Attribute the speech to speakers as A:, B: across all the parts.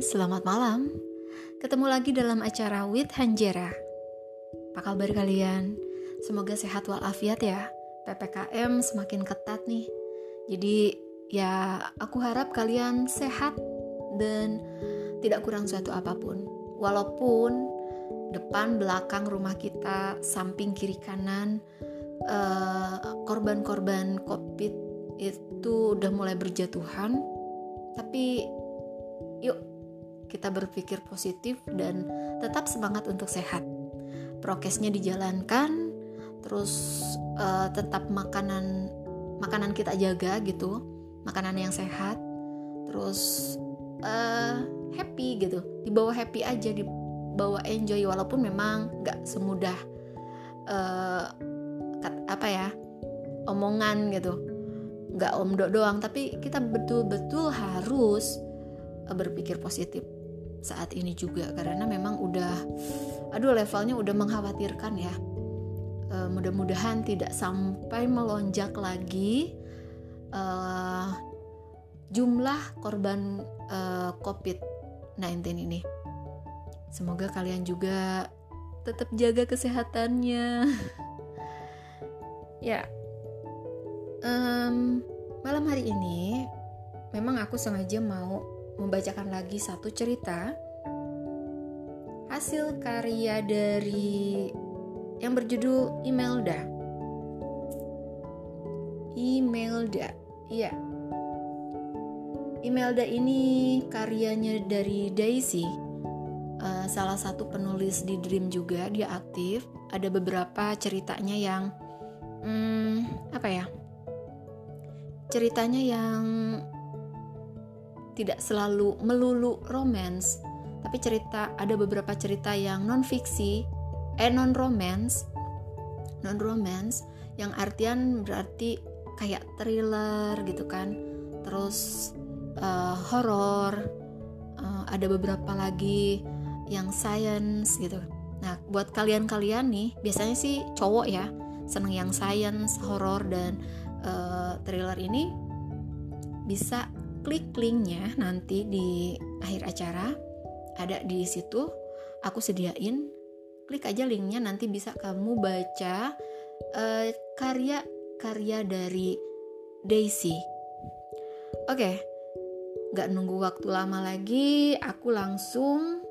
A: selamat malam. Ketemu lagi dalam acara With Hanjera. Apa kabar kalian? Semoga sehat walafiat ya. PPKM semakin ketat nih. Jadi ya aku harap kalian sehat dan tidak kurang suatu apa pun. Walaupun depan belakang rumah kita, samping kiri kanan eh, korban-korban COVID itu udah mulai berjatuhan, tapi Yuk, kita berpikir positif dan tetap semangat untuk sehat. Prokesnya dijalankan, terus uh, tetap makanan makanan kita jaga gitu, makanan yang sehat, terus uh, happy gitu, dibawa happy aja, dibawa enjoy walaupun memang nggak semudah uh, apa ya omongan gitu, nggak omdo doang, tapi kita betul-betul harus berpikir positif saat ini juga karena memang udah aduh levelnya udah mengkhawatirkan ya. E, mudah-mudahan tidak sampai melonjak lagi e, jumlah korban e, COVID-19 ini. Semoga kalian juga tetap jaga kesehatannya. Ya um, malam hari ini memang aku sengaja mau membacakan lagi satu cerita hasil karya dari yang berjudul Imelda. Imelda, iya. Imelda ini karyanya dari Daisy, uh, salah satu penulis di Dream juga. Dia aktif. Ada beberapa ceritanya yang, hmm, apa ya? Ceritanya yang tidak selalu melulu romance, tapi cerita ada beberapa cerita yang non fiksi, eh non romance, non romance yang artian berarti kayak thriller gitu kan, terus uh, horor, uh, ada beberapa lagi yang science gitu. Nah, buat kalian-kalian nih, biasanya sih cowok ya, seneng yang science, horor dan uh, thriller ini bisa klik linknya nanti di akhir acara ada di situ aku sediain klik aja linknya nanti bisa kamu baca uh, karya-karya dari Daisy oke okay. nggak nunggu waktu lama lagi aku langsung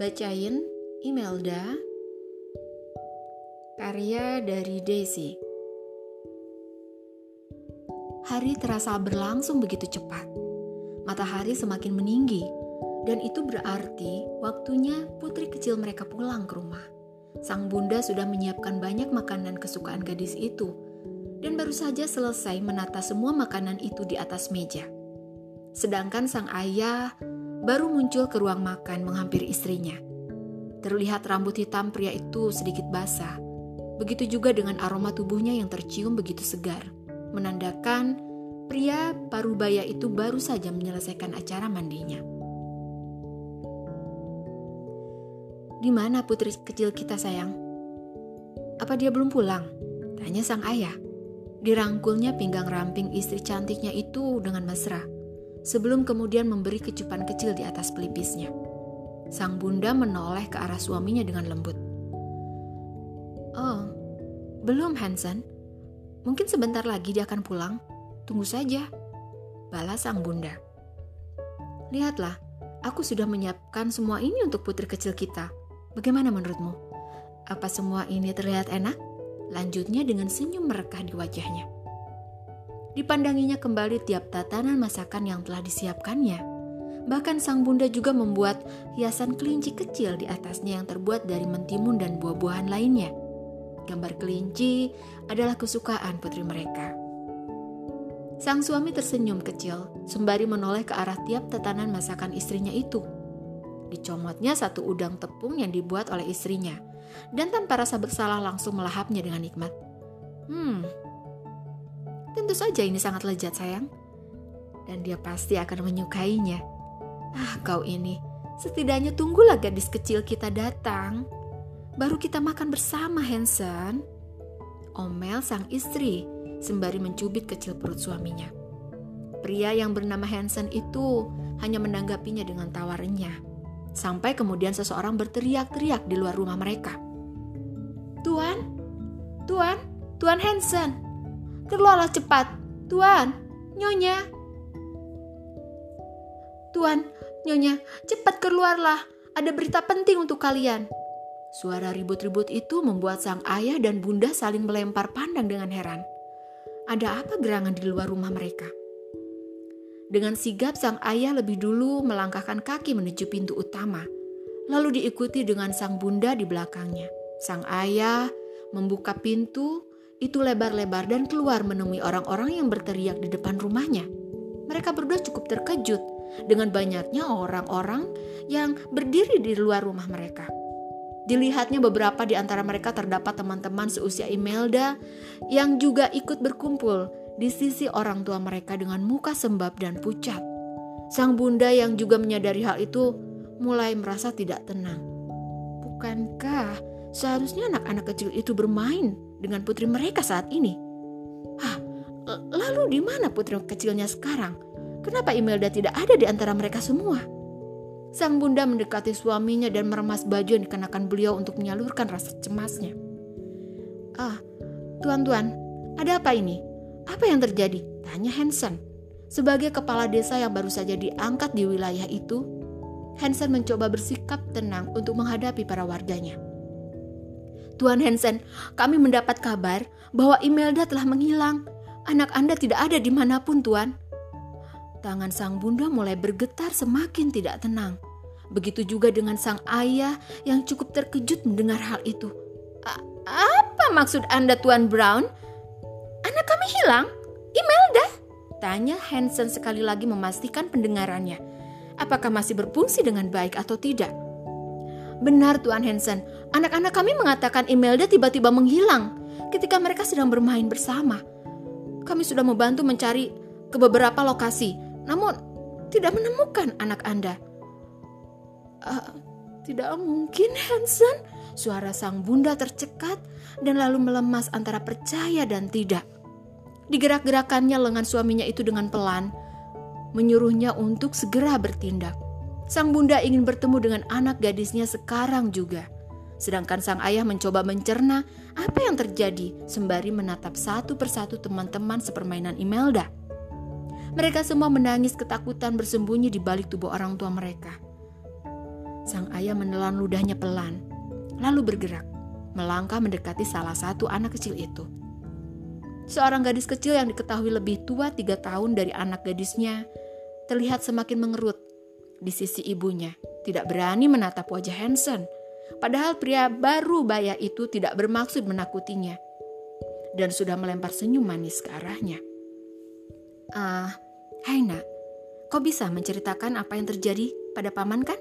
A: bacain Imelda karya dari Daisy Hari terasa berlangsung begitu cepat. Matahari semakin meninggi, dan itu berarti waktunya putri kecil mereka pulang ke rumah. Sang bunda sudah menyiapkan banyak makanan kesukaan gadis itu, dan baru saja selesai menata semua makanan itu di atas meja. Sedangkan sang ayah baru muncul ke ruang makan menghampiri istrinya. Terlihat rambut hitam pria itu sedikit basah. Begitu juga dengan aroma tubuhnya yang tercium begitu segar menandakan pria parubaya itu baru saja menyelesaikan acara mandinya. Di mana putri kecil kita sayang? Apa dia belum pulang? Tanya sang ayah. Dirangkulnya pinggang ramping istri cantiknya itu dengan mesra, sebelum kemudian memberi kecupan kecil di atas pelipisnya. Sang bunda menoleh ke arah suaminya dengan lembut. Oh, belum Hansen, Mungkin sebentar lagi dia akan pulang. Tunggu saja. Balas sang bunda. Lihatlah, aku sudah menyiapkan semua ini untuk putri kecil kita. Bagaimana menurutmu? Apa semua ini terlihat enak? Lanjutnya dengan senyum merekah di wajahnya. Dipandanginya kembali tiap tatanan masakan yang telah disiapkannya. Bahkan sang bunda juga membuat hiasan kelinci kecil di atasnya yang terbuat dari mentimun dan buah-buahan lainnya. Gambar kelinci adalah kesukaan putri mereka. Sang suami tersenyum kecil, sembari menoleh ke arah tiap tatanan masakan istrinya itu. Dicomotnya satu udang tepung yang dibuat oleh istrinya, dan tanpa rasa bersalah langsung melahapnya dengan nikmat. Hmm, tentu saja ini sangat lezat sayang. Dan dia pasti akan menyukainya. Ah, kau ini, setidaknya tunggulah gadis kecil kita datang. Baru kita makan bersama, Hansen. Omel sang istri, sembari mencubit kecil perut suaminya. Pria yang bernama Hansen itu hanya menanggapinya dengan tawarannya. Sampai kemudian seseorang berteriak-teriak di luar rumah mereka. Tuan, Tuan, Tuan Hansen, keluarlah cepat, Tuan, Nyonya. Tuan, Nyonya, cepat keluarlah, ada berita penting untuk kalian. Suara ribut-ribut itu membuat sang ayah dan bunda saling melempar pandang dengan heran. Ada apa gerangan di luar rumah mereka? Dengan sigap sang ayah lebih dulu melangkahkan kaki menuju pintu utama, lalu diikuti dengan sang bunda di belakangnya. Sang ayah membuka pintu itu lebar-lebar dan keluar menemui orang-orang yang berteriak di depan rumahnya. Mereka berdua cukup terkejut dengan banyaknya orang-orang yang berdiri di luar rumah mereka. Dilihatnya beberapa di antara mereka terdapat teman-teman seusia Imelda yang juga ikut berkumpul di sisi orang tua mereka dengan muka sembab dan pucat. Sang bunda yang juga menyadari hal itu mulai merasa tidak tenang. Bukankah seharusnya anak-anak kecil itu bermain dengan putri mereka saat ini? Hah, lalu di mana putri kecilnya sekarang? Kenapa Imelda tidak ada di antara mereka semua? Sang bunda mendekati suaminya dan meremas baju yang dikenakan beliau untuk menyalurkan rasa cemasnya. Ah, tuan-tuan, ada apa ini? Apa yang terjadi? Tanya Hansen. Sebagai kepala desa yang baru saja diangkat di wilayah itu, Hansen mencoba bersikap tenang untuk menghadapi para warganya. Tuan Hansen, kami mendapat kabar bahwa Imelda telah menghilang. Anak Anda tidak ada di mana pun, Tuan. Tangan sang bunda mulai bergetar semakin tidak tenang. Begitu juga dengan sang ayah yang cukup terkejut mendengar hal itu. Apa maksud Anda, Tuan Brown? Anak kami hilang? Imelda? Tanya Hansen sekali lagi memastikan pendengarannya. Apakah masih berfungsi dengan baik atau tidak? Benar Tuan Hansen, anak-anak kami mengatakan Imelda tiba-tiba menghilang ketika mereka sedang bermain bersama. Kami sudah membantu mencari ke beberapa lokasi, namun tidak menemukan anak Anda. Uh, tidak mungkin Hansen, suara sang bunda tercekat dan lalu melemas antara percaya dan tidak. Digerak-gerakannya lengan suaminya itu dengan pelan, menyuruhnya untuk segera bertindak. Sang bunda ingin bertemu dengan anak gadisnya sekarang juga. Sedangkan sang ayah mencoba mencerna apa yang terjadi sembari menatap satu persatu teman-teman sepermainan Imelda. Mereka semua menangis ketakutan bersembunyi di balik tubuh orang tua mereka. Sang ayah menelan ludahnya pelan, lalu bergerak, melangkah mendekati salah satu anak kecil itu. Seorang gadis kecil yang diketahui lebih tua tiga tahun dari anak gadisnya terlihat semakin mengerut di sisi ibunya, tidak berani menatap wajah Hansen. Padahal pria baru baya itu tidak bermaksud menakutinya dan sudah melempar senyum manis ke arahnya. Ah, uh, hai nak, kau bisa menceritakan apa yang terjadi pada paman kan?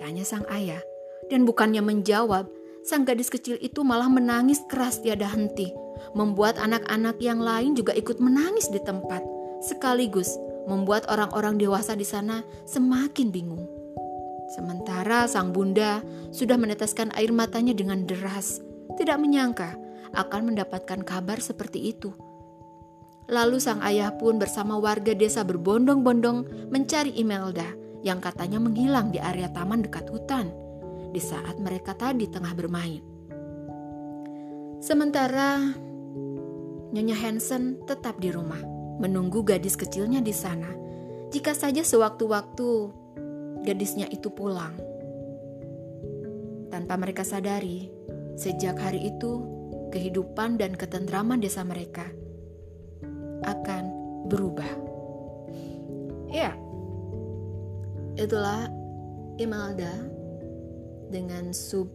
A: Tanya sang ayah. Dan bukannya menjawab, sang gadis kecil itu malah menangis keras tiada henti membuat anak-anak yang lain juga ikut menangis di tempat, sekaligus membuat orang-orang dewasa di sana semakin bingung. Sementara sang bunda sudah meneteskan air matanya dengan deras, tidak menyangka akan mendapatkan kabar seperti itu. Lalu sang ayah pun bersama warga desa berbondong-bondong mencari Imelda yang katanya menghilang di area taman dekat hutan di saat mereka tadi tengah bermain. Sementara Nyonya Hansen tetap di rumah, menunggu gadis kecilnya di sana. Jika saja sewaktu-waktu gadisnya itu pulang. Tanpa mereka sadari, sejak hari itu kehidupan dan ketentraman desa mereka akan berubah. Ya, itulah Imelda dengan sub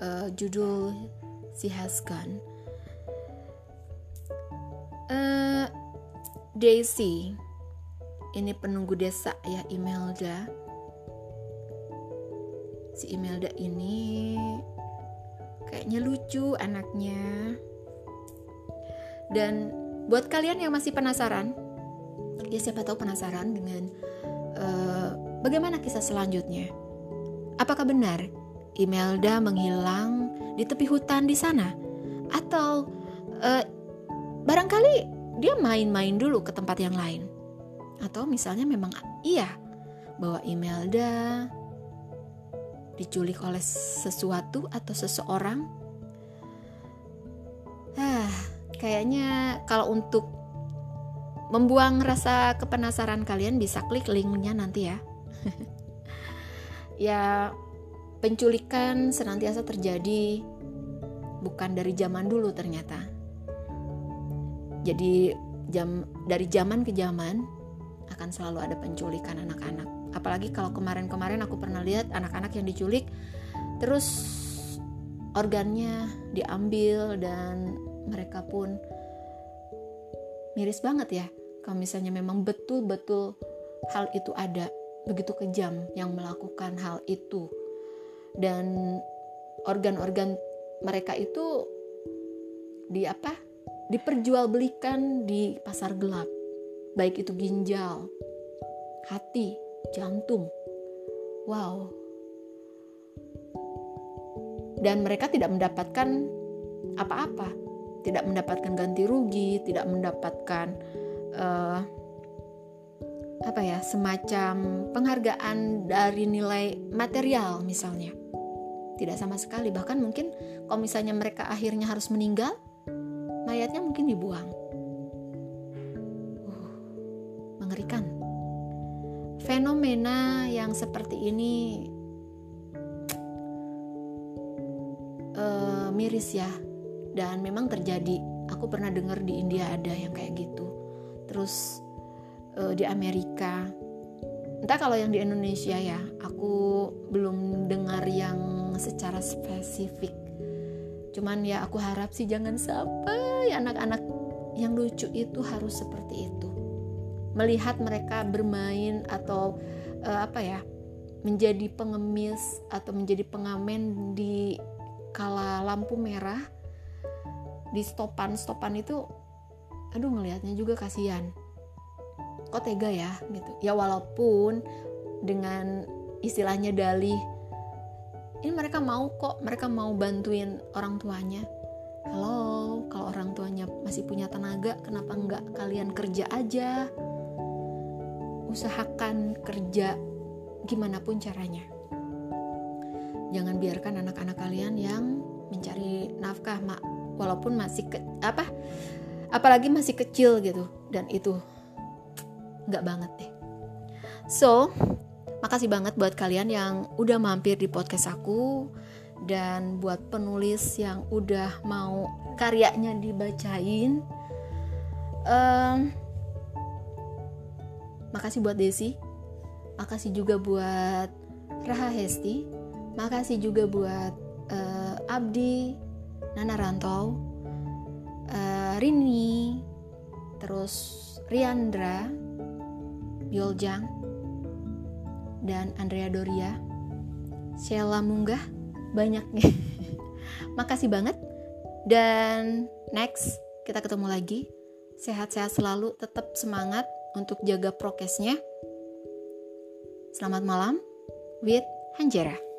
A: uh, judul Si Haskan. Uh, Daisy ini penunggu desa ya Imelda. Si Imelda ini kayaknya lucu anaknya. Dan buat kalian yang masih penasaran ya siapa tahu penasaran dengan uh, bagaimana kisah selanjutnya. Apakah benar Imelda menghilang di tepi hutan di sana? Atau uh, barangkali dia main-main dulu ke tempat yang lain. atau misalnya memang iya bahwa Imelda diculik oleh sesuatu atau seseorang? Ah kayaknya kalau untuk membuang rasa kepenasaran kalian bisa klik linknya nanti ya ya penculikan senantiasa terjadi bukan dari zaman dulu ternyata jadi jam dari zaman ke zaman akan selalu ada penculikan anak-anak. Apalagi kalau kemarin-kemarin aku pernah lihat anak-anak yang diculik terus organnya diambil dan mereka pun miris banget ya. Kalau misalnya memang betul-betul hal itu ada begitu kejam yang melakukan hal itu. Dan organ-organ mereka itu di apa? diperjualbelikan di pasar gelap, baik itu ginjal, hati, jantung. Wow. Dan mereka tidak mendapatkan apa-apa, tidak mendapatkan ganti rugi, tidak mendapatkan uh, apa ya, semacam penghargaan dari nilai material misalnya. Tidak sama sekali, bahkan mungkin kalau misalnya mereka akhirnya harus meninggal, mayatnya mungkin dibuang. Uh, mengerikan. Fenomena yang seperti ini uh, miris ya, dan memang terjadi. Aku pernah dengar di India ada yang kayak gitu. Terus uh, di Amerika, entah kalau yang di Indonesia ya, aku belum dengar yang secara spesifik. Cuman ya aku harap sih jangan sampai anak-anak yang lucu itu harus seperti itu. Melihat mereka bermain atau uh, apa ya, menjadi pengemis atau menjadi pengamen di kala lampu merah di stopan-stopan itu aduh ngelihatnya juga kasihan kok tega ya gitu ya walaupun dengan istilahnya dalih ini mereka mau kok mereka mau bantuin orang tuanya Halo, kalau orang tuanya masih punya tenaga, kenapa nggak kalian kerja aja? Usahakan kerja gimana pun caranya. Jangan biarkan anak-anak kalian yang mencari nafkah, mak, walaupun masih ke, apa, apalagi masih kecil gitu, dan itu nggak banget deh. So, makasih banget buat kalian yang udah mampir di podcast aku. Dan buat penulis yang udah mau karyanya dibacain. Um, makasih buat Desi. Makasih juga buat Raha Hesti. Makasih juga buat uh, Abdi Nana Rantau uh, Rini terus Riandra Bioljang dan Andrea Doria Sheila Munggah banyak nih. Makasih banget. Dan next kita ketemu lagi. Sehat-sehat selalu, tetap semangat untuk jaga prokesnya. Selamat malam with Hanjera.